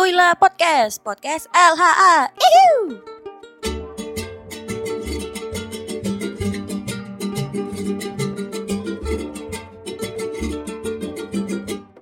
Kuila Podcast, Podcast LHA. Ihu!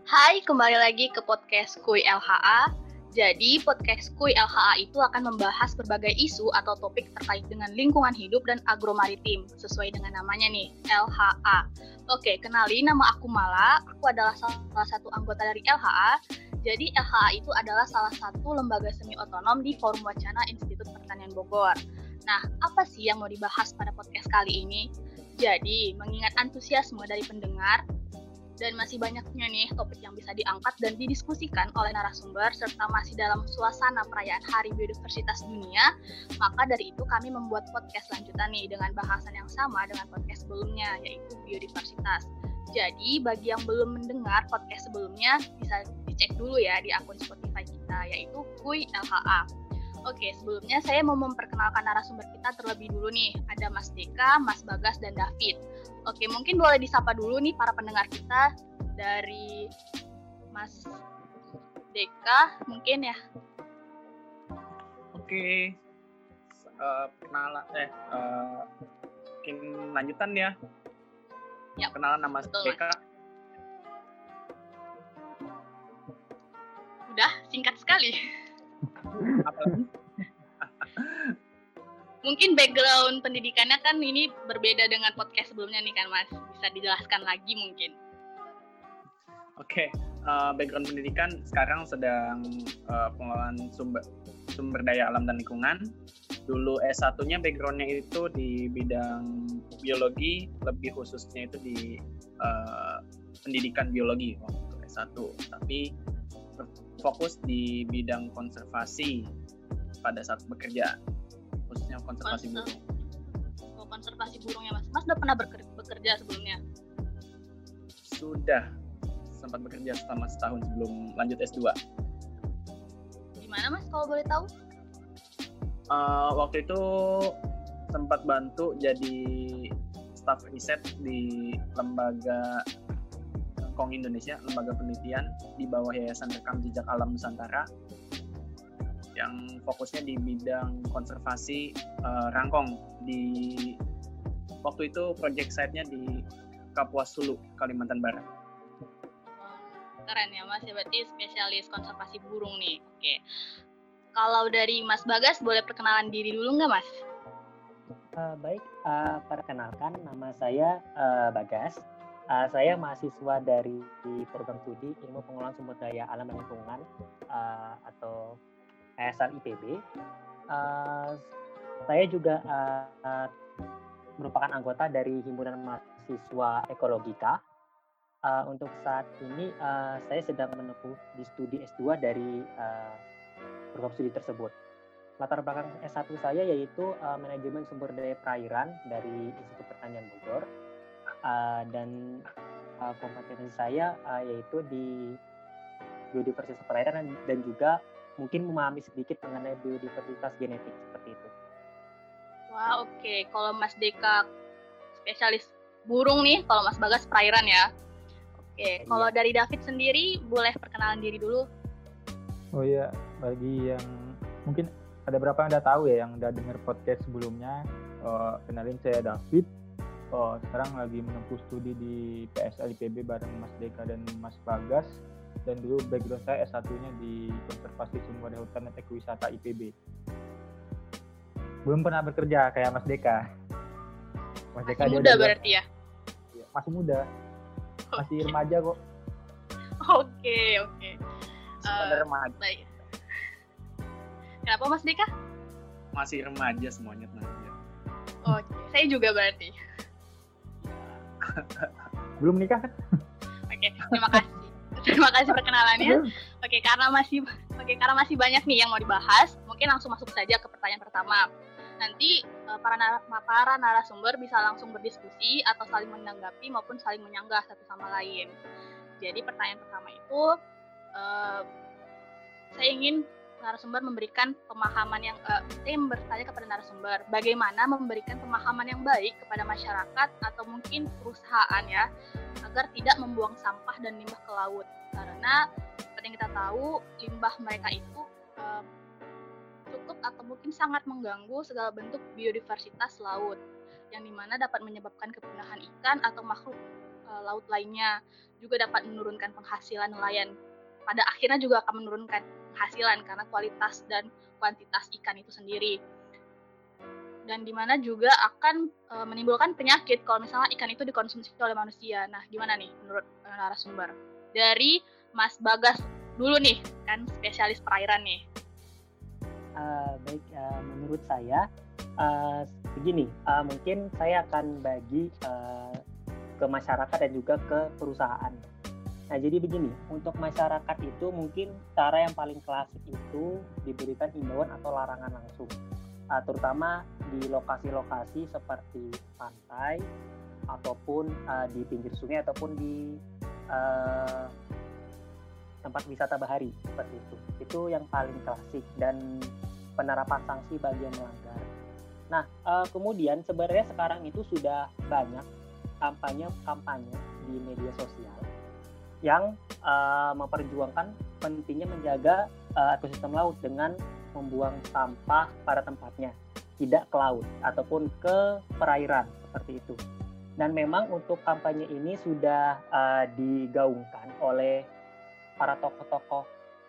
Hai, kembali lagi ke podcast Kui LHA. Jadi, podcast Kui LHA itu akan membahas berbagai isu atau topik terkait dengan lingkungan hidup dan agromaritim, sesuai dengan namanya nih, LHA. Oke, kenali nama aku Mala, aku adalah salah satu anggota dari LHA. Jadi, LHA itu adalah salah satu lembaga semi otonom di Forum Wacana Institut Pertanian Bogor. Nah, apa sih yang mau dibahas pada podcast kali ini? Jadi, mengingat antusiasme dari pendengar, dan masih banyaknya nih topik yang bisa diangkat dan didiskusikan oleh narasumber serta masih dalam suasana perayaan Hari Biodiversitas Dunia, maka dari itu kami membuat podcast lanjutan nih dengan bahasan yang sama dengan podcast sebelumnya yaitu biodiversitas. Jadi bagi yang belum mendengar podcast sebelumnya bisa dicek dulu ya di akun Spotify kita yaitu Kui LHA. Oke, sebelumnya saya mau memperkenalkan narasumber kita terlebih dulu nih. Ada Mas Deka, Mas Bagas, dan David. Oke, mungkin boleh disapa dulu nih para pendengar kita dari Mas Deka, mungkin ya. Oke, uh, kenalan eh uh, mungkin lanjutan ya. Ya, Kenalan nama betul, Deka. Udah, singkat sekali. Mungkin background pendidikannya kan ini berbeda dengan podcast sebelumnya nih kan Mas. Bisa dijelaskan lagi mungkin. Oke, uh, background pendidikan sekarang sedang uh, pengelolaan sumber sumber daya alam dan lingkungan. Dulu S1-nya backgroundnya itu di bidang biologi, lebih khususnya itu di uh, pendidikan biologi waktu S1. Tapi fokus di bidang konservasi pada saat bekerja, khususnya konservasi Konser- burung. Oh, konservasi burung ya Mas. Mas udah pernah beker- bekerja sebelumnya? Sudah sempat bekerja selama setahun sebelum lanjut S2. Gimana Mas kalau boleh tahu? Uh, waktu itu sempat bantu jadi staff riset di lembaga Kong Indonesia, lembaga penelitian di bawah Yayasan Rekam Jejak Alam Nusantara yang fokusnya di bidang konservasi uh, rangkong di waktu itu project site-nya di Kapuas Hulu, Kalimantan Barat. Keren ya Mas, ya berarti spesialis konservasi burung nih. Oke. Kalau dari Mas Bagas boleh perkenalan diri dulu nggak Mas? Eh, baik, eh, perkenalkan nama saya eh, Bagas. Eh, saya mahasiswa dari program studi Ilmu Pengelolaan Sumber Daya Alam dan Lingkungan eh, atau ASL IPB. Eh, saya juga eh, eh, merupakan anggota dari Himpunan Mahasiswa Ekologika. Eh, untuk saat ini eh, saya sedang menempuh di studi S2 dari eh, program studi tersebut latar belakang S1 saya yaitu uh, manajemen sumber daya perairan dari Institut Pertanian Bogor Uh, dan uh, kompetensi saya uh, yaitu di biodiversitas perairan dan, dan juga mungkin memahami sedikit mengenai biodiversitas genetik seperti itu. Wah oke. Kalau Mas Deka spesialis burung nih, kalau Mas Bagas perairan ya. Oke. Kalau dari David sendiri boleh perkenalan diri dulu. Oh iya, bagi yang mungkin ada berapa yang udah tahu ya yang udah denger podcast sebelumnya, eh, kenalin saya David. Oh, sekarang lagi menempuh studi di PSL IPB bareng Mas Deka dan Mas Bagas. Dan dulu background saya S1-nya di Konservasi Sumber Daya Hutan dan Ekowisata IPB. Belum pernah bekerja kayak Mas Deka. Mas Masih dia muda udah berarti ya. masih muda, masih remaja kok. Oke oke. Pada Eh, remaja, baik. Kenapa Mas Deka? masih remaja semuanya. Oke, saya juga berarti. Belum nikah kan? Oke, terima kasih. Terima kasih perkenalannya. Oke, karena masih oke karena masih banyak nih yang mau dibahas, mungkin langsung masuk saja ke pertanyaan pertama. Nanti eh, para nar- para narasumber bisa langsung berdiskusi atau saling menanggapi maupun saling menyanggah satu sama lain. Jadi pertanyaan pertama itu eh, saya ingin narasumber memberikan pemahaman yang eh, saya ingin bertanya kepada narasumber. Bagaimana memberikan pemahaman yang baik kepada masyarakat atau mungkin perusahaan ya agar tidak membuang sampah dan limbah ke laut. Karena seperti yang kita tahu limbah mereka itu uh, cukup atau mungkin sangat mengganggu segala bentuk biodiversitas laut yang di mana dapat menyebabkan kepunahan ikan atau makhluk uh, laut lainnya. Juga dapat menurunkan penghasilan nelayan. Pada akhirnya juga akan menurunkan penghasilan karena kualitas dan kuantitas ikan itu sendiri dan di mana juga akan e, menimbulkan penyakit kalau misalnya ikan itu dikonsumsi oleh manusia. Nah, gimana nih menurut e, narasumber? Dari Mas Bagas dulu nih, kan spesialis perairan nih. Uh, baik, uh, menurut saya uh, begini, uh, mungkin saya akan bagi uh, ke masyarakat dan juga ke perusahaan. Nah, jadi begini, untuk masyarakat itu mungkin cara yang paling klasik itu diberikan imbauan atau larangan langsung uh, terutama di lokasi-lokasi seperti pantai ataupun uh, di pinggir sungai ataupun di uh, tempat wisata bahari seperti itu. Itu yang paling klasik dan penerapan sanksi bagi yang melanggar. Nah, uh, kemudian sebenarnya sekarang itu sudah banyak kampanye-kampanye di media sosial yang uh, memperjuangkan pentingnya menjaga uh, ekosistem laut dengan membuang sampah pada tempatnya, tidak ke laut ataupun ke perairan seperti itu. Dan memang untuk kampanye ini sudah uh, digaungkan oleh para tokoh-tokoh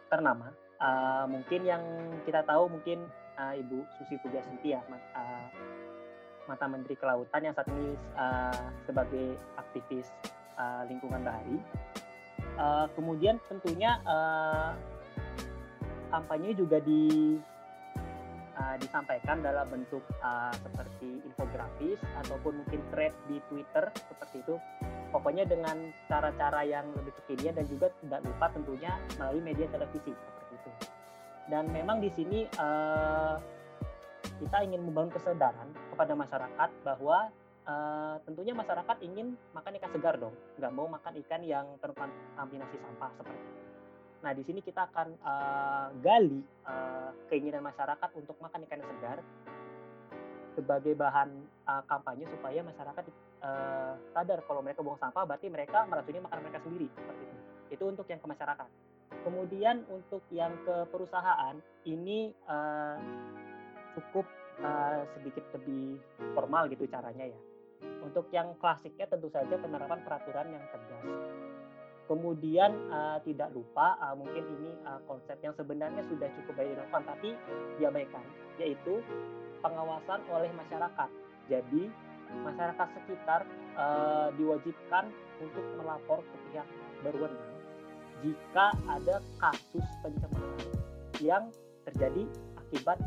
ternama. Uh, mungkin yang kita tahu mungkin uh, Ibu Susi Puja Sintia, uh, mata Menteri Kelautan yang saat ini uh, sebagai aktivis uh, lingkungan bahari. Uh, kemudian tentunya uh, kampanye juga di uh, disampaikan dalam bentuk uh, seperti infografis ataupun mungkin thread di Twitter seperti itu. Pokoknya dengan cara-cara yang lebih kekinian dan juga tidak lupa tentunya melalui media televisi seperti itu. Dan memang di sini uh, kita ingin membangun kesadaran kepada masyarakat bahwa uh, tentunya masyarakat ingin makan ikan segar dong, nggak mau makan ikan yang terkontaminasi sampah seperti itu. Nah, di sini kita akan uh, gali uh, keinginan masyarakat untuk makan ikan segar sebagai bahan uh, kampanye supaya masyarakat uh, sadar kalau mereka buang sampah berarti mereka meracuni makan mereka sendiri seperti itu. Itu untuk yang ke masyarakat. Kemudian untuk yang ke perusahaan ini uh, cukup uh, sedikit lebih formal gitu caranya ya. Untuk yang klasiknya tentu saja penerapan peraturan yang tegas Kemudian uh, tidak lupa uh, mungkin ini uh, konsep yang sebenarnya sudah cukup baik dilakukan tapi diabaikan yaitu pengawasan oleh masyarakat. Jadi masyarakat sekitar uh, diwajibkan untuk melapor ke pihak berwenang jika ada kasus pencemaran yang terjadi akibat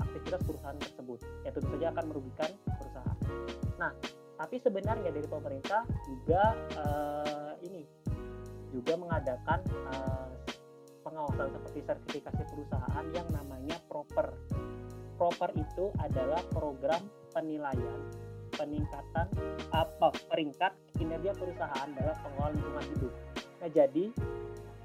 aktivitas perusahaan tersebut. Ya tentu saja akan merugikan perusahaan. Nah, tapi sebenarnya dari pemerintah juga uh, ini juga mengadakan uh, pengawasan seperti sertifikasi perusahaan yang namanya proper. Proper itu adalah program penilaian peningkatan apa peringkat kinerja perusahaan dalam pengelolaan lingkungan hidup. Nah, jadi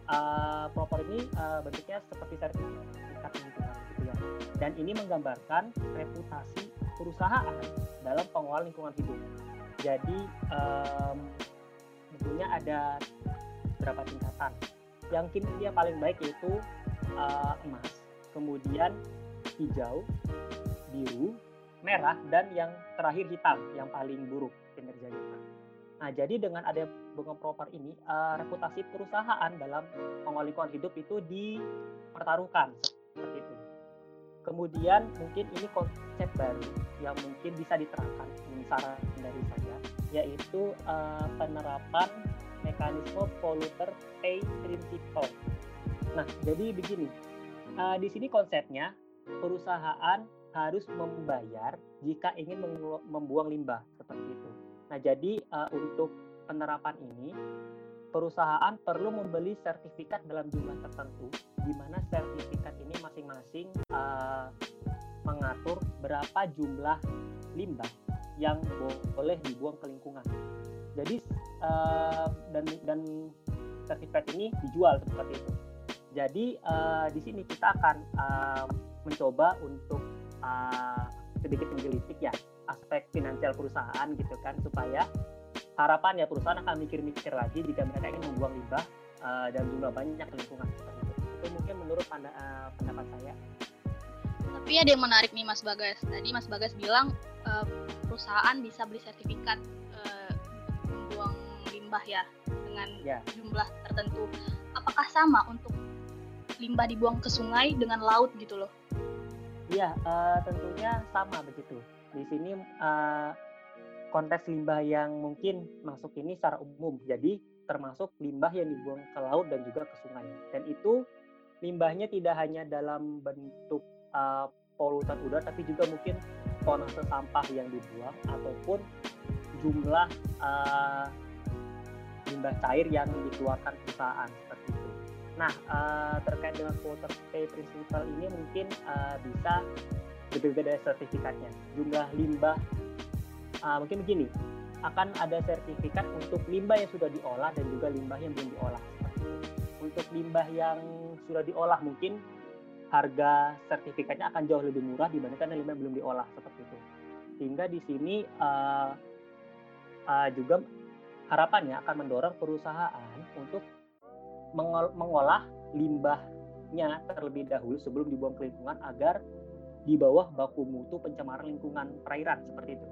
uh, proper ini uh, bentuknya seperti sertifikat lingkungan gitu ya. Dan ini menggambarkan reputasi perusahaan dalam pengelolaan lingkungan hidup. Jadi um, tentunya ada beberapa tingkatan. Yang kinerja paling baik yaitu uh, emas, kemudian hijau, biru, merah, dan yang terakhir hitam yang paling buruk kinerjanya. Nah, jadi dengan ada bunga proper ini, uh, reputasi perusahaan dalam pengelolaan hidup itu dipertaruhkan. Kemudian mungkin ini konsep baru yang mungkin bisa diterapkan, ini saran dari saya, yaitu uh, penerapan mekanisme polluter pay principle. Nah, jadi begini, uh, di sini konsepnya perusahaan harus membayar jika ingin membuang limbah seperti itu. Nah, jadi uh, untuk penerapan ini perusahaan perlu membeli sertifikat dalam jumlah tertentu, di mana sertifikat ini masing-masing uh, mengatur berapa jumlah limbah yang boleh dibuang ke lingkungan. Jadi uh, dan dan sertifikat ini dijual seperti itu. Jadi uh, di sini kita akan uh, mencoba untuk uh, sedikit menggelitik ya aspek finansial perusahaan gitu kan supaya harapan ya perusahaan akan mikir-mikir lagi jika mereka ingin membuang limbah uh, dan jumlah banyak lingkungan seperti itu. Itu mungkin menurut panda, uh, pendapat saya. Tapi ada yang menarik nih Mas Bagas. Tadi Mas Bagas bilang uh, perusahaan bisa beli sertifikat uh, membuang limbah ya dengan ya. jumlah tertentu. Apakah sama untuk limbah dibuang ke sungai dengan laut gitu loh? Iya, uh, tentunya sama begitu. Di sini uh, konteks limbah yang mungkin masuk ini secara umum. Jadi termasuk limbah yang dibuang ke laut dan juga ke sungai. Dan itu limbahnya tidak hanya dalam bentuk uh, polutan udara, tapi juga mungkin tonase sampah yang dibuang ataupun jumlah uh, limbah cair yang dikeluarkan perusahaan seperti itu. Nah, uh, terkait dengan water pay principle ini mungkin uh, bisa berbeda sertifikatnya. Jumlah limbah uh, mungkin begini akan ada sertifikat untuk limbah yang sudah diolah dan juga limbah yang belum diolah. Untuk limbah yang sudah diolah mungkin harga sertifikatnya akan jauh lebih murah dibandingkan limbah yang belum diolah seperti itu. Sehingga di sini uh, uh, juga harapannya akan mendorong perusahaan untuk mengolah limbahnya terlebih dahulu sebelum dibuang ke lingkungan agar di bawah baku mutu pencemaran lingkungan perairan seperti itu.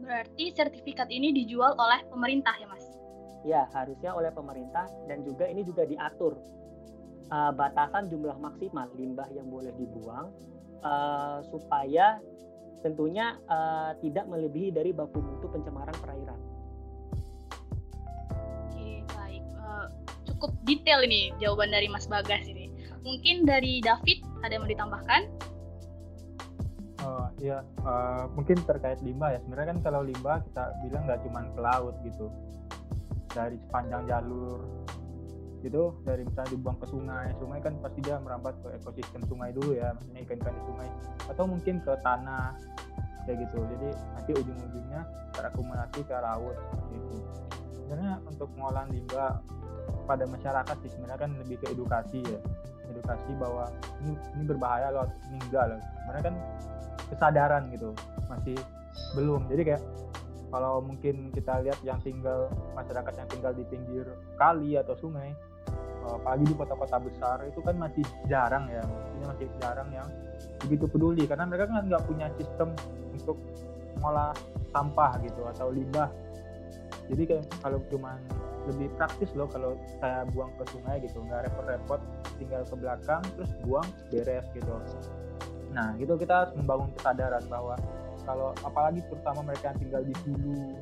Berarti sertifikat ini dijual oleh pemerintah ya Mas? Ya, harusnya oleh pemerintah dan juga ini juga diatur uh, batasan jumlah maksimal limbah yang boleh dibuang uh, supaya tentunya uh, tidak melebihi dari baku mutu pencemaran perairan. Oke, baik. Uh, cukup detail ini jawaban dari Mas Bagas ini. Mungkin dari David ada yang mau ditambahkan? Oh iya, uh, mungkin terkait limbah ya. Sebenarnya kan kalau limbah kita bilang nggak cuma ke laut gitu, dari sepanjang jalur gitu, dari misalnya dibuang ke sungai, sungai kan pasti dia merambat ke ekosistem sungai dulu ya, maksudnya ikan-ikan di sungai, atau mungkin ke tanah kayak gitu. Jadi nanti ujung-ujungnya terakumulasi ke laut gitu. Sebenarnya untuk pengolahan limbah pada masyarakat sih sebenarnya kan lebih ke edukasi ya edukasi bahwa ini, ini berbahaya loh ini enggak loh sebenarnya kan kesadaran gitu masih belum. Jadi kayak kalau mungkin kita lihat yang tinggal masyarakat yang tinggal di pinggir kali atau sungai eh, apalagi di kota-kota besar itu kan masih jarang ya. Maksudnya masih jarang yang begitu peduli. Karena mereka kan nggak punya sistem untuk mengolah sampah gitu atau limbah. Jadi kayak kalau cuma lebih praktis loh kalau saya buang ke sungai gitu nggak repot-repot tinggal ke belakang terus buang beres gitu. Nah, gitu kita harus membangun kesadaran bahwa kalau apalagi terutama mereka yang tinggal di hulu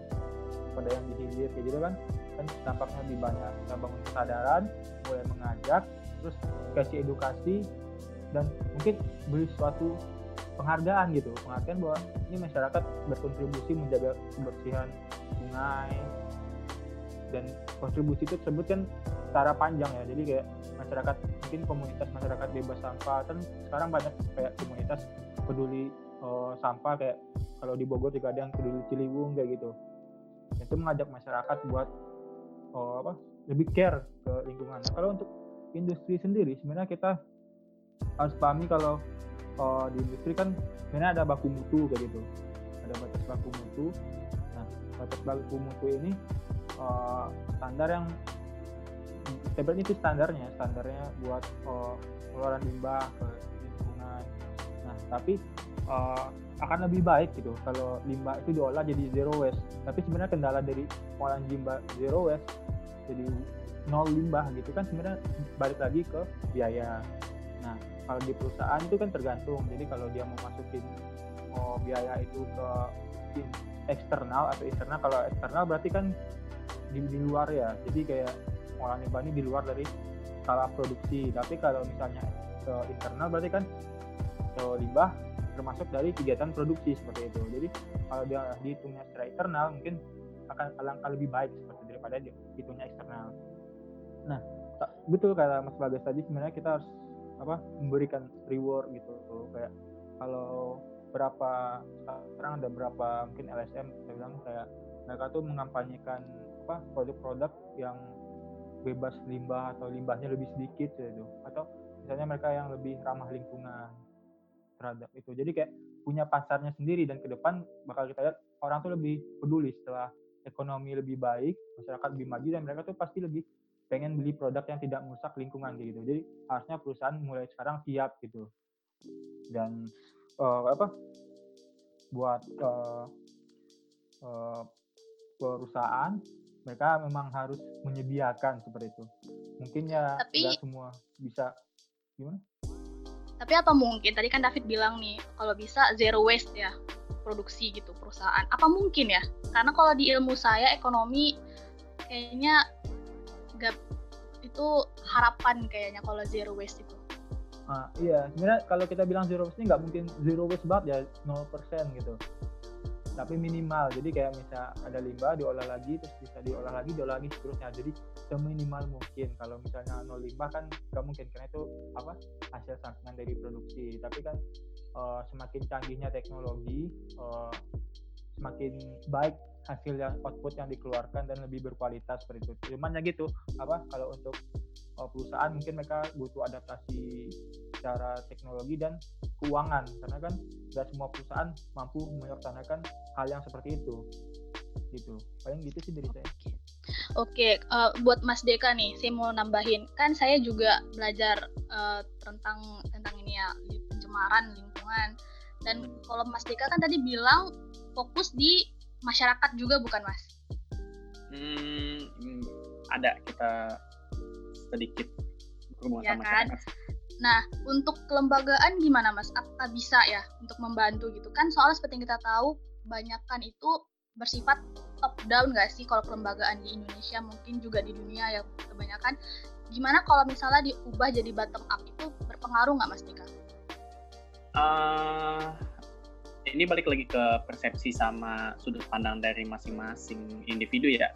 pada yang di hilir kayak gitu kan kan dampaknya lebih banyak. Kita bangun kesadaran mulai mengajak terus kasih edukasi dan mungkin beri suatu penghargaan gitu. Penghargaan bahwa ini masyarakat berkontribusi menjaga kebersihan sungai dan kontribusi itu tersebut kan secara panjang ya. Jadi kayak masyarakat mungkin komunitas masyarakat bebas sampah kan sekarang banyak kayak komunitas peduli uh, sampah kayak kalau di Bogor juga ada yang peduli Ciliwung kayak gitu. Itu mengajak masyarakat buat uh, apa lebih care ke lingkungan. Nah, kalau untuk industri sendiri sebenarnya kita harus pahami kalau uh, di industri kan sebenarnya ada baku mutu kayak gitu. Ada batas baku mutu. Nah batas baku mutu ini uh, standar yang sebenarnya itu standarnya standarnya buat uh, pengeluaran limbah ke lingkungan. Nah tapi uh, akan lebih baik gitu kalau limbah itu diolah jadi zero waste. Tapi sebenarnya kendala dari pengolahan limbah zero waste jadi nol limbah gitu kan sebenarnya balik lagi ke biaya. Nah kalau di perusahaan itu kan tergantung. Jadi kalau dia mau masukin oh, biaya itu ke eksternal atau internal kalau eksternal berarti kan di, di luar ya. Jadi kayak pengolahan limbah ini di luar dari skala produksi. Tapi kalau misalnya ke internal berarti kan ke limbah termasuk dari kegiatan produksi seperti itu. Jadi kalau dia dihitungnya secara internal mungkin akan alangkah lebih baik seperti daripada dihitungnya eksternal. Nah betul kata Mas Bagas tadi sebenarnya kita harus apa memberikan reward gitu. Kayak kalau berapa sekarang ada berapa mungkin LSM saya bilang kayak mereka tuh mengampanyekan apa produk-produk yang bebas limbah atau limbahnya lebih sedikit gitu atau misalnya mereka yang lebih ramah lingkungan terhadap itu jadi kayak punya pasarnya sendiri dan ke depan bakal kita lihat orang tuh lebih peduli setelah ekonomi lebih baik masyarakat lebih maju dan mereka tuh pasti lebih pengen beli produk yang tidak merusak lingkungan gitu. Jadi harusnya perusahaan mulai sekarang siap gitu. Dan uh, apa buat uh, uh, perusahaan mereka memang harus menyediakan seperti itu. Mungkin ya Tapi- semua bisa gimana? Tapi apa mungkin? Tadi kan David bilang nih, kalau bisa zero waste ya produksi gitu perusahaan. Apa mungkin ya? Karena kalau di ilmu saya ekonomi kayaknya nggak itu harapan kayaknya kalau zero waste itu. Ah, iya, sebenarnya kalau kita bilang zero waste ini nggak mungkin zero waste banget ya 0% gitu. Tapi minimal, jadi kayak misal ada limbah diolah lagi, terus bisa diolah lagi, diolah lagi seterusnya. Jadi seminimal mungkin. Kalau misalnya nol limbah kan nggak mungkin karena itu apa hasil sampingan dari produksi. Tapi kan eh, semakin canggihnya teknologi, eh, semakin baik hasil yang output yang dikeluarkan dan lebih berkualitas seperti itu. Cuman ya gitu, apa kalau untuk uh, perusahaan mungkin mereka butuh adaptasi secara teknologi dan keuangan karena kan nggak semua perusahaan mampu melaksanakan hal yang seperti itu gitu paling gitu sih dari saya Oke, eh, buat Mas Deka nih, saya mau nambahin. Kan saya juga belajar eh, tentang tentang ini ya, di pencemaran lingkungan. Dan kalau Mas Deka kan tadi bilang fokus di masyarakat juga bukan Mas? Hmm, hmm, ada kita sedikit berhubungan Ya sama kan? masyarakat. Nah, untuk kelembagaan gimana Mas? Apakah bisa ya untuk membantu gitu kan? Soalnya seperti yang kita tahu, banyakkan itu bersifat top down nggak sih kalau kelembagaan di Indonesia mungkin juga di dunia ya kebanyakan. Gimana kalau misalnya diubah jadi bottom up itu berpengaruh nggak Mas Dika? Eh, ini balik lagi ke persepsi sama sudut pandang dari masing-masing individu ya.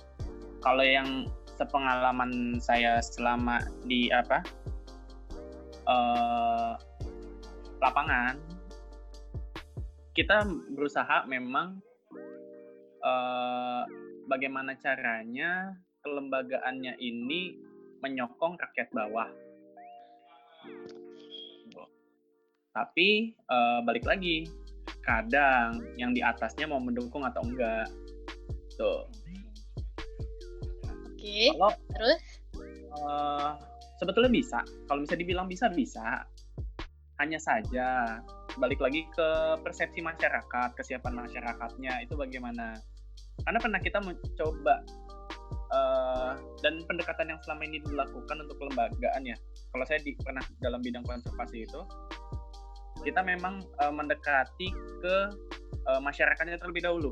Kalau yang sepengalaman saya selama di apa eh, lapangan, kita berusaha memang eh, bagaimana caranya kelembagaannya ini menyokong rakyat bawah. Tapi eh, balik lagi, kadang yang di atasnya mau mendukung atau enggak. Tuh. Oke, Kalau terus? eh, sebetulnya bisa. Kalau bisa dibilang bisa bisa. Hanya saja balik lagi ke persepsi masyarakat, kesiapan masyarakatnya itu bagaimana. Karena pernah kita mencoba eh, dan pendekatan yang selama ini dilakukan untuk kelembagaan ya. Kalau saya di, pernah dalam bidang konservasi itu, kita memang eh, mendekati ke eh, masyarakatnya terlebih dahulu.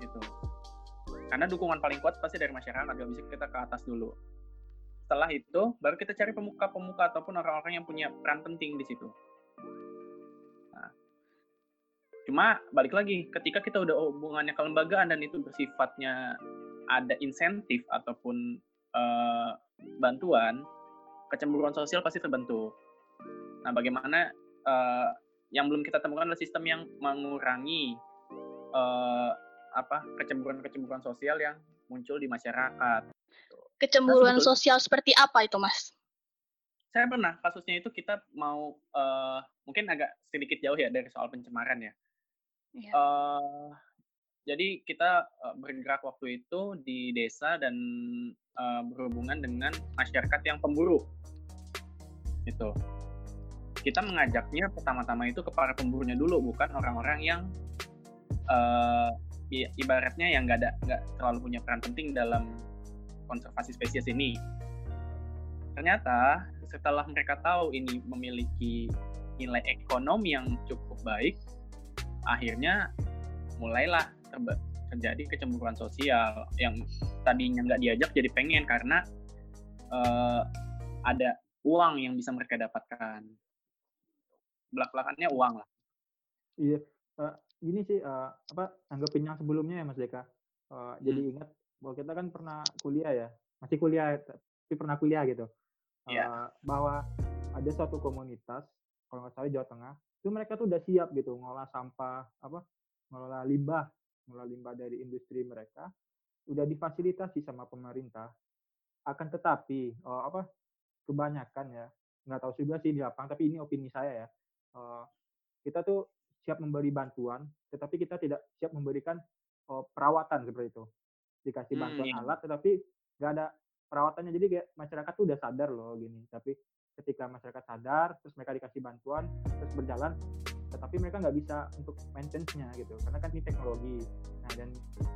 Gitu. Karena dukungan paling kuat pasti dari masyarakat, nggak bisa kita ke atas dulu. Setelah itu, baru kita cari pemuka-pemuka ataupun orang-orang yang punya peran penting di situ. Nah, cuma balik lagi, ketika kita udah hubungannya kelembagaan dan itu bersifatnya ada insentif ataupun eh, bantuan, kecemburuan sosial pasti terbentuk. Nah, bagaimana eh, yang belum kita temukan adalah sistem yang mengurangi eh, apa kecemburuan-kecemburuan sosial yang muncul di masyarakat. Kecemburuan Nah, sosial seperti apa itu Mas? Saya pernah kasusnya itu kita mau eh, mungkin agak sedikit jauh ya dari soal pencemaran ya. Iya. Eh, jadi kita eh, bergerak waktu itu di desa dan eh, berhubungan dengan masyarakat yang pemburu. Itu. Kita mengajaknya pertama-tama itu ke para pemburunya dulu, bukan orang-orang yang i- ibaratnya yang nggak ada nggak terlalu punya peran penting dalam konservasi spesies ini. Ternyata setelah mereka tahu ini memiliki nilai ekonomi yang cukup baik, akhirnya mulailah terjadi kecemburuan sosial yang tadinya nggak diajak jadi pengen karena eh, ada uang yang bisa mereka dapatkan. Belak-belakannya uang lah. iya eh, gini sih eh, apa anggapin yang sebelumnya ya Mas Deka Eh, jadi ingat bahwa kita kan pernah kuliah ya masih kuliah tapi pernah kuliah gitu. Iya. Eh, bahwa ada suatu komunitas kalau nggak salah Jawa Tengah itu mereka tuh udah siap gitu ngolah sampah apa ngolah limbah ngolah limbah dari industri mereka udah difasilitasi sama pemerintah. Akan tetapi eh, apa kebanyakan ya nggak tahu juga sih di lapangan tapi ini opini saya ya Eh, kita tuh siap memberi bantuan tetapi kita tidak siap memberikan eh, perawatan seperti itu dikasih Hmm, bantuan iya. alat tetapi nggak ada perawatannya. Jadi kayak masyarakat tuh udah sadar loh gini. Tapi ketika masyarakat sadar terus mereka dikasih bantuan terus berjalan tetapi mereka nggak bisa untuk maintenance-nya gitu. Karena kan ini teknologi. Nah dan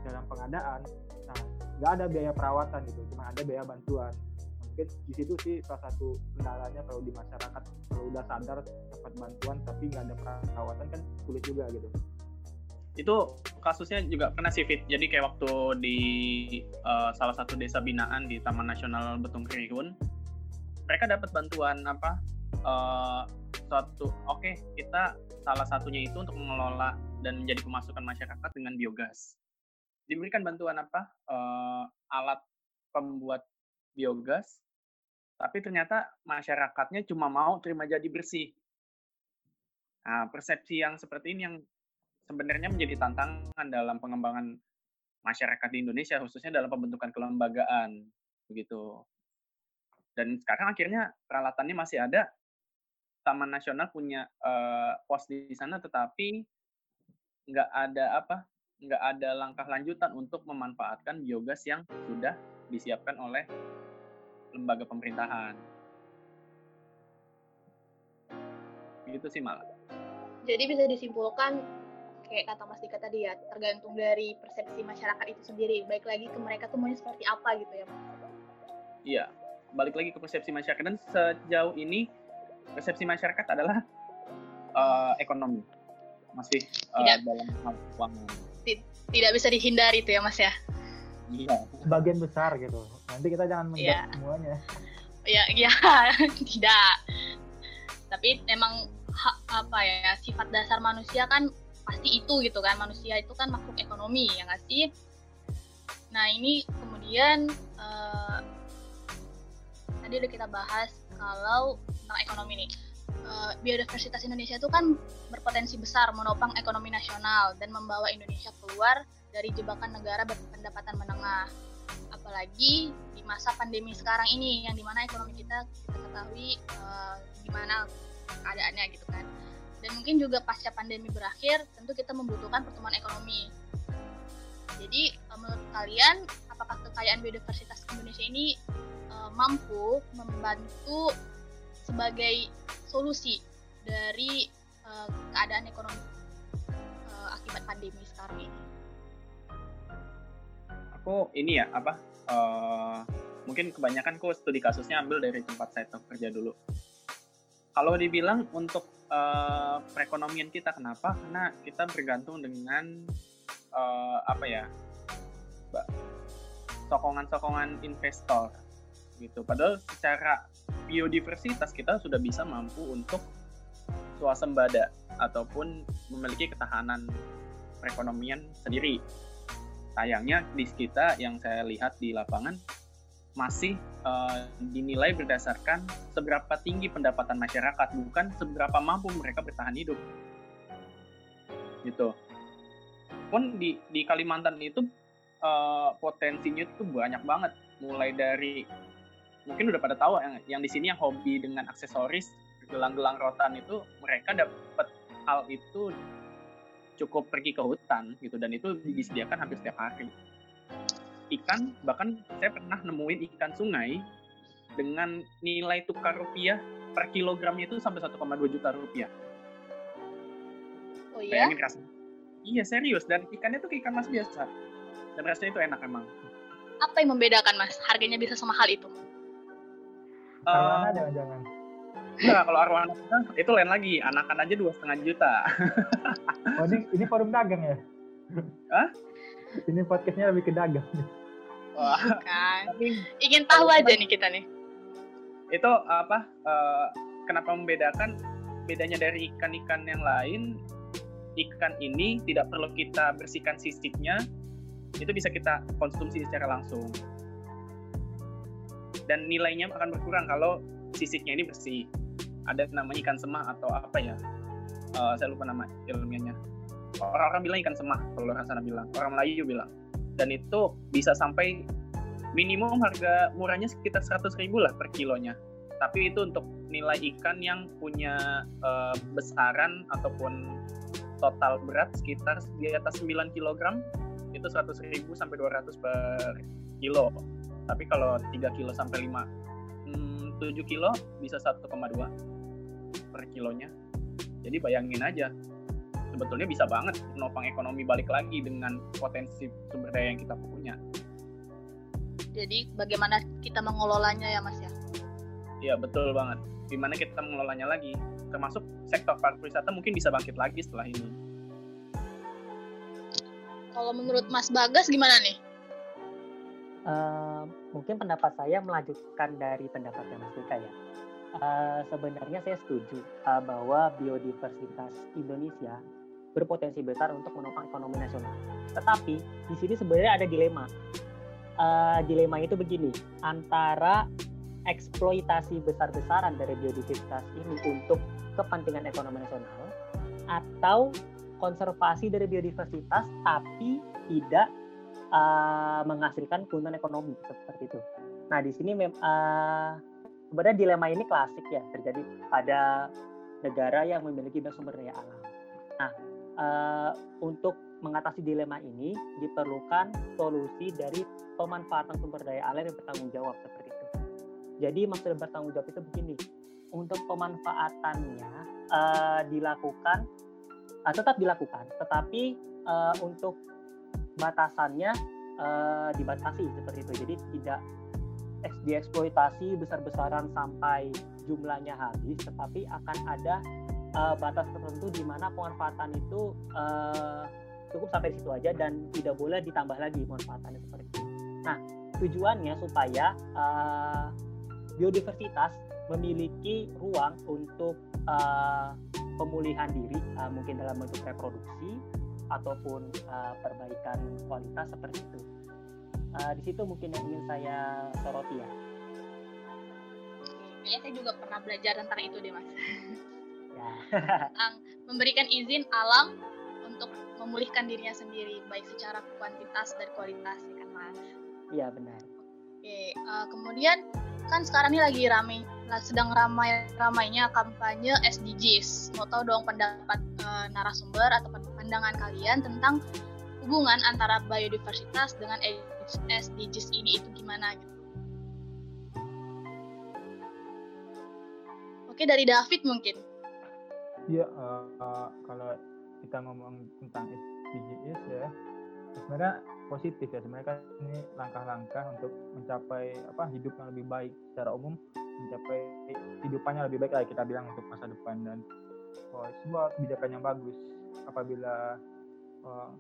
dalam pengadaan nah nggak ada biaya perawatan gitu. Cuma ada biaya bantuan. Nah, mungkin di situ sih salah satu kendalanya kalau di masyarakat. Kalau udah sadar dapat bantuan tapi nggak ada perawatan kan sulit juga gitu itu kasusnya juga pernah sih Fit. Jadi kayak waktu di uh, salah satu desa binaan di Taman Nasional Betung Kerihun, mereka dapat bantuan apa? Uh, suatu oke okay, kita salah satunya itu untuk mengelola dan menjadi pemasukan masyarakat dengan biogas. Diberikan bantuan apa? Uh, alat pembuat biogas, tapi ternyata masyarakatnya cuma mau terima jadi bersih. Nah, persepsi yang seperti ini yang sebenarnya menjadi tantangan dalam pengembangan masyarakat di Indonesia khususnya dalam pembentukan kelembagaan begitu. Dan sekarang akhirnya peralatannya masih ada. Taman Nasional punya uh, pos di sana tetapi nggak ada apa nggak ada langkah lanjutan untuk memanfaatkan biogas yang sudah disiapkan oleh lembaga pemerintahan. Gitu sih malah. Jadi bisa disimpulkan kayak kata Mas Dika tadi ya, tergantung dari persepsi masyarakat itu sendiri. Baik lagi ke mereka tuh maunya seperti apa gitu ya, Mas. Iya, balik lagi ke persepsi masyarakat dan sejauh ini persepsi masyarakat adalah uh, ekonomi masih uh, tidak, dalam hal keuangan. Tidak bisa dihindari itu ya, Mas ya. Iya. Sebagian besar gitu. Nanti kita jangan menjawab ya. semuanya. Iya, iya, tidak. Tapi emang ha, apa ya sifat dasar manusia kan pasti itu gitu kan. Manusia itu kan makhluk ekonomi ya nggak sih? Nah ini kemudian uh, tadi udah kita bahas kalau tentang ekonomi nih. Uh, biodiversitas Indonesia itu kan berpotensi besar menopang ekonomi nasional dan membawa Indonesia keluar dari jebakan negara berpendapatan menengah. Apalagi di masa pandemi sekarang ini yang di mana ekonomi kita kita ketahui uh, gimana keadaannya gitu kan dan mungkin juga pasca pandemi berakhir tentu kita membutuhkan pertumbuhan ekonomi. Jadi eh, menurut kalian apakah kekayaan biodiversitas Indonesia ini uh, mampu membantu sebagai solusi dari uh, keadaan ekonomi akibat pandemi sekarang ini? Aku ini ya apa uh, mungkin kebanyakan kok studi kasusnya ambil dari tempat saya kerja dulu. Kalau dibilang untuk uh, perekonomian kita. Kenapa? Karena kita bergantung dengan uh, apa ya sokongan-sokongan investor gitu. Padahal secara biodiversitas kita sudah bisa mampu untuk swasembada ataupun memiliki ketahanan perekonomian sendiri. Sayangnya di kita yang saya lihat di lapangan masih uh, dinilai berdasarkan seberapa tinggi pendapatan masyarakat, bukan seberapa mampu mereka bertahan hidup. Gitu. Pun di di Kalimantan itu uh, potensinya itu banyak banget, mulai dari mungkin udah pada tahu yang yang di sini yang hobi dengan aksesoris gelang-gelang rotan itu mereka dapat hal itu cukup pergi ke hutan gitu dan itu disediakan hampir setiap hari ikan bahkan saya pernah nemuin ikan sungai dengan nilai tukar rupiah per kilogramnya itu sampai 1,2 juta rupiah. Oh iya? Bayangin rasanya. Iya serius dan ikannya tuh ikan mas biasa dan rasanya itu enak emang. Apa yang membedakan mas? Harganya bisa semahal itu? Arwana uh, jangan-jangan. Enggak, kalau arwana itu lain lagi. Anakan aja dua setengah juta. oh ini ini forum dagang ya? Hah? Ini podcastnya lebih ke dagang. Wah. Kan. Ingin tahu aja nih kita nih. Itu apa? Uh, kenapa membedakan? Bedanya dari ikan-ikan yang lain, ikan ini tidak perlu kita bersihkan sisiknya, itu bisa kita konsumsi secara langsung. Dan nilainya akan berkurang kalau sisiknya ini bersih. Ada namanya ikan semah atau apa ya? Uh, saya lupa nama ilmiahnya. Orang-orang bilang ikan semah, kalau orang sana bilang. Orang Melayu bilang dan itu bisa sampai minimum harga murahnya sekitar 100 ribu lah per kilonya. Tapi itu untuk nilai ikan yang punya uh, besaran ataupun total berat sekitar di atas 9 kg itu 100 ribu sampai 200 per kilo. Tapi kalau 3 kilo sampai 5 hmm, 7 kilo bisa 1,2 per kilonya. Jadi bayangin aja, sebetulnya bisa banget menopang ekonomi balik lagi dengan potensi sumber daya yang kita punya. Jadi bagaimana kita mengelolanya ya Mas ya? Iya betul banget. Gimana kita mengelolanya lagi? Termasuk sektor pariwisata mungkin bisa bangkit lagi setelah ini. Kalau menurut Mas Bagas gimana nih? Uh, mungkin pendapat saya melanjutkan dari pendapatnya Mas Dika ya. Uh, sebenarnya saya setuju uh, bahwa biodiversitas Indonesia berpotensi besar untuk menopang ekonomi nasional. Tetapi di sini sebenarnya ada dilema. Uh, dilema itu begini, antara eksploitasi besar-besaran dari biodiversitas ini untuk kepentingan ekonomi nasional atau konservasi dari biodiversitas tapi tidak uh, menghasilkan keuntungan ekonomi seperti itu. Nah di sini uh, sebenarnya dilema ini klasik ya terjadi pada negara yang memiliki sumber daya alam. Nah, uh, untuk mengatasi dilema ini diperlukan solusi dari pemanfaatan sumber daya alam yang bertanggung jawab seperti itu. Jadi maksud bertanggung jawab itu begini, untuk pemanfaatannya uh, dilakukan, uh, tetap dilakukan, tetapi uh, untuk batasannya uh, dibatasi seperti itu. Jadi tidak dieksploitasi besar-besaran sampai jumlahnya habis, tetapi akan ada uh, batas tertentu di mana pemanfaatan itu uh, cukup sampai situ aja dan tidak boleh ditambah lagi pemanfaatannya seperti itu. Nah, tujuannya supaya uh, biodiversitas memiliki ruang untuk uh, pemulihan diri, uh, mungkin dalam bentuk reproduksi ataupun uh, perbaikan kualitas seperti itu uh, di situ mungkin yang ingin saya soroti ya. Kayaknya saya juga pernah belajar tentang itu deh mas. Tentang memberikan izin alam untuk memulihkan dirinya sendiri baik secara kuantitas dan kualitas ya kan mas. Iya benar. Oke, uh, kemudian kan sekarang ini lagi ramai sedang ramai ramainya kampanye SDGs. Mau tahu dong pendapat uh, narasumber atau pandangan kalian tentang hubungan antara biodiversitas dengan SDGs ini itu gimana gitu. Oke dari David mungkin. Iya uh, kalau kita ngomong tentang SDGs ya sebenarnya positif ya sebenarnya kan ini langkah-langkah untuk mencapai apa hidup yang lebih baik secara umum mencapai hidupannya lebih baik lah kita bilang untuk masa depan dan oh, sebuah kebijakan yang bagus apabila uh,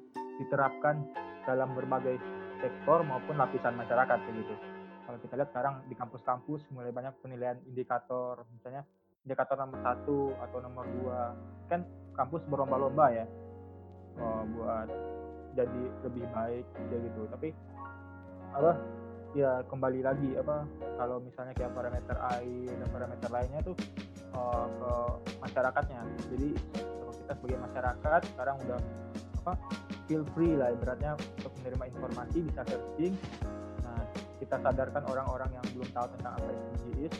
diterapkan dalam berbagai sektor maupun lapisan masyarakat gitu. Kalau kita lihat sekarang di kampus-kampus mulai banyak penilaian indikator, misalnya indikator nomor satu atau nomor dua, kan kampus berlomba-lomba ya oh, buat jadi lebih baik ya gitu. Tapi apa ya kembali lagi apa kalau misalnya kayak parameter air dan parameter lainnya tuh uh, ke masyarakatnya. Jadi kalau kita sebagai masyarakat sekarang udah apa feel free lah ibaratnya untuk menerima informasi bisa searching nah kita sadarkan orang-orang yang belum tahu tentang apa SDGs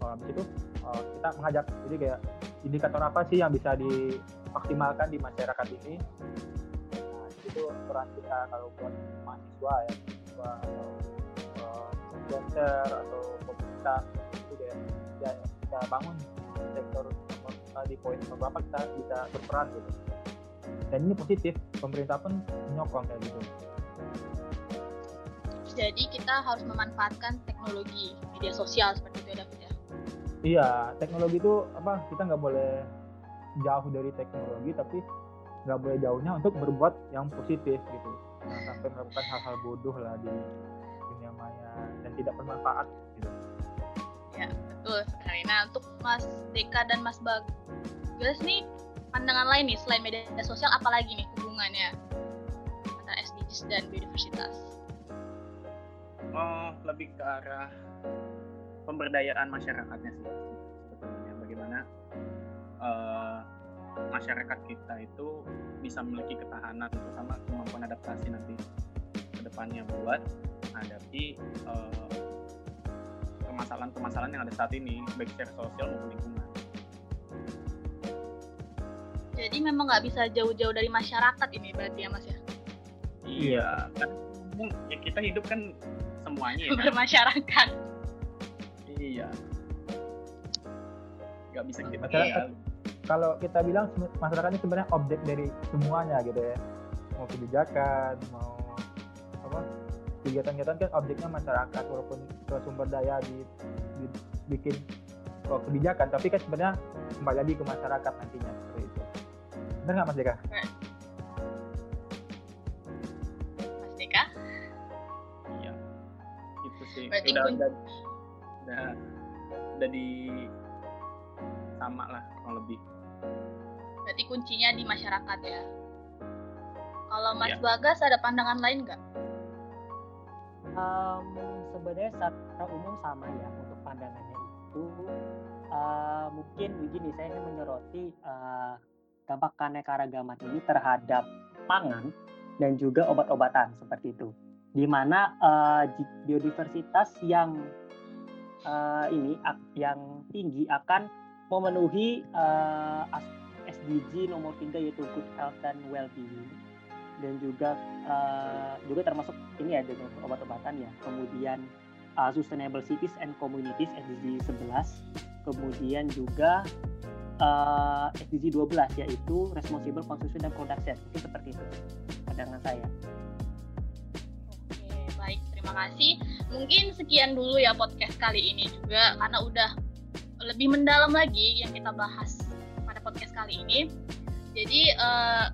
kalau habis itu uh, kita mengajak jadi kayak indikator apa sih yang bisa dimaksimalkan di masyarakat ini? Nah itu peran kita kalau buat mahasiswa ya mahasiswa atau uh, sponsor atau komunitas itu ya, ya kita bangun sektor di poin beberapa kita bisa berperan gitu. Dan ini positif pemerintah pun menyokong kayak gitu. Jadi kita harus memanfaatkan teknologi media sosial seperti itu David ya iya teknologi itu apa kita nggak boleh jauh dari teknologi tapi nggak boleh jauhnya untuk berbuat yang positif gitu. Nah, sampai melakukan hal-hal bodoh lah di dunia maya dan tidak bermanfaat gitu. Ya betul. Sekali nah untuk Mas Deka dan Mas Bagas nih pandangan lain nih selain media sosial apalagi nih hubungannya antara SDGs dan biodiversitas? Oh, lebih ke arah pemberdayaan masyarakatnya sih sebetulnya bagaimana uh, masyarakat kita itu bisa memiliki ketahanan terutama kemampuan adaptasi nanti ke depannya buat menghadapi uh, permasalahan-permasalahan yang ada saat ini baik secara sosial maupun lingkungan jadi memang nggak bisa jauh-jauh dari masyarakat ini berarti ya mas ya iya kan ya kita hidup kan semuanya ya kan? bermasyarakat. Iya. Gak bisa kita Masyarakat. tinggalin. Kalau kita bilang masyarakat ini sebenarnya objek dari semuanya gitu ya. Mau kebijakan, mau apa kegiatan-kegiatan kan objeknya masyarakat walaupun ke sumber daya di, di- bikin oh, kebijakan tapi kan sebenarnya kembali lagi ke masyarakat nantinya seperti itu. Benar nggak Mas Deka? Mas Deka? Iya. Itu sih. Berarti udah, kun- udah, udah, udah di sama lah kurang lebih. Berarti kuncinya di masyarakat ya. Kalau Mas Iya. Bagas ada pandangan lain nggak? Em, sebenarnya secara umum sama ya untuk pandangannya itu eh, mungkin begini saya ingin menyoroti eh, dampak keanekaragaman ini terhadap pangan dan juga obat-obatan seperti itu di mana eh, ji- biodiversitas yang eh, ini yang tinggi akan memenuhi eh, as- SDG nomor 3 yaitu good health and well-being dan juga eh, juga termasuk ini ya dengan obat-obatan ya. Kemudian uh, Sustainable Cities and Communities SDG 11, kemudian juga uh, SDG 12 yaitu Responsible Consumption and Production. Mungkin seperti itu pandangan saya. Baik. Terima kasih. Mungkin sekian dulu ya podcast kali ini juga karena udah lebih mendalam lagi yang kita bahas pada podcast kali ini. Jadi, eh,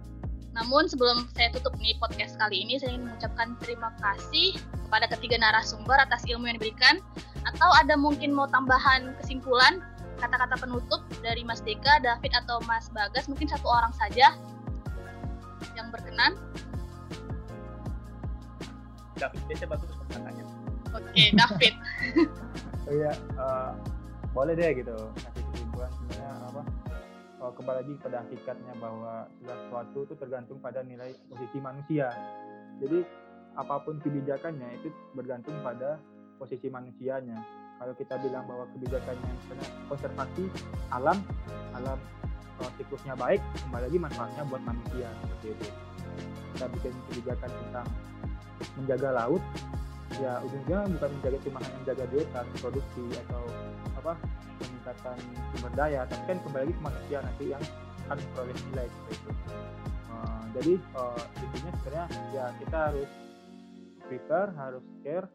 namun sebelum saya tutup nih podcast kali ini, saya ingin mengucapkan terima kasih kepada ketiga narasumber atas ilmu yang diberikan. Atau ada mungkin mau tambahan kesimpulan, kata-kata penutup dari Mas Deka, David, atau Mas Bagas, mungkin satu orang saja yang berkenan. David biasa bagus pertanyaannya. Oke, David. Oh iya, eh, boleh deh gitu kasih kesimpulan sebenarnya apa eh, kembali lagi pada hakikatnya bahwa segala sesuatu itu tergantung pada nilai posisi manusia. Jadi apa pun kebijakannya itu bergantung pada posisi manusianya. Kalau kita bilang bahwa kebijakannya misalnya konservasi alam, alam eh, siklusnya baik, kembali lagi manfaatnya buat manusia seperti itu. Kita bikin kebijakan tentang menjaga laut, ya ujungnya bukan menjaga cuma hanya menjaga biota produksi atau apa peningkatan sumber daya tapi kan kembali lagi ke manusia nanti yang akan memperoleh nilai seperti itu. Eh, jadi eh, intinya sebenarnya ya kita harus prepare harus care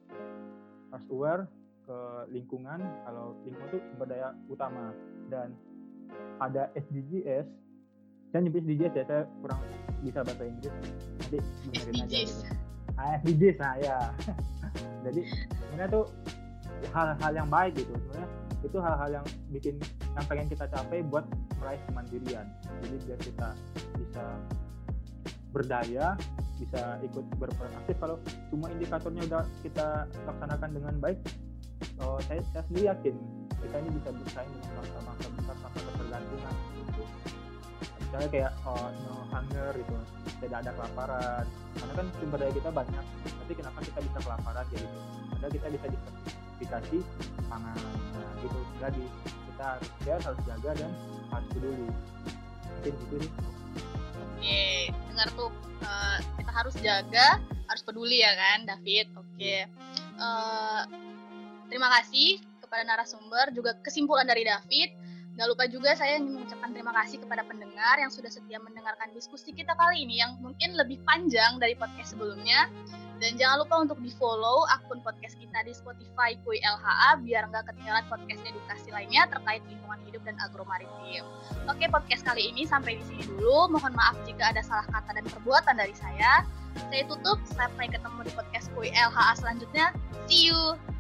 harus aware ke lingkungan kalau lingkungan itu sumber daya utama. Dan ada SDGs saya nyebut SDGs ya saya kurang bisa bahasa Inggris nanti benerin aja. Gitu. Ah, SDGs nah ya. Jadi sebenarnya tuh hal-hal yang baik gitu sebenarnya itu hal-hal yang bikin yang pengen kita capai buat meraih kemandirian. Jadi biar kita bisa berdaya bisa ikut berperan aktif kalau semua indikatornya udah kita laksanakan dengan baik oh, saya, saya sendiri yakin kita ini bisa bersaing dengan bangsa-bangsa misalnya kayak oh, no hunger gitu tidak ada kelaparan. Karena kan sumber daya kita banyak tapi kenapa kita bisa kelaparan kayak gitu? Padahal kita bisa disertifikasi pangan nah gitu. Lagi kita harus care harus jaga dan harus peduli. Mungkin gitu sih. Oke, dengar tuh eh, kita harus jaga, harus peduli ya kan, David. Oke, Eh, terima kasih kepada narasumber, juga kesimpulan dari David. Gak lupa juga saya ingin mengucapkan terima kasih kepada pendengar yang sudah setia mendengarkan diskusi kita kali ini yang mungkin lebih panjang dari podcast sebelumnya. Dan jangan lupa untuk di follow akun podcast kita di Spotify Kui LHA biar nggak ketinggalan podcast edukasi lainnya terkait lingkungan hidup dan agromaritim. Oke, podcast kali ini sampai di sini dulu. Mohon maaf jika ada salah kata dan perbuatan dari saya. Saya tutup, sampai ketemu di podcast Kui LHA selanjutnya. See you!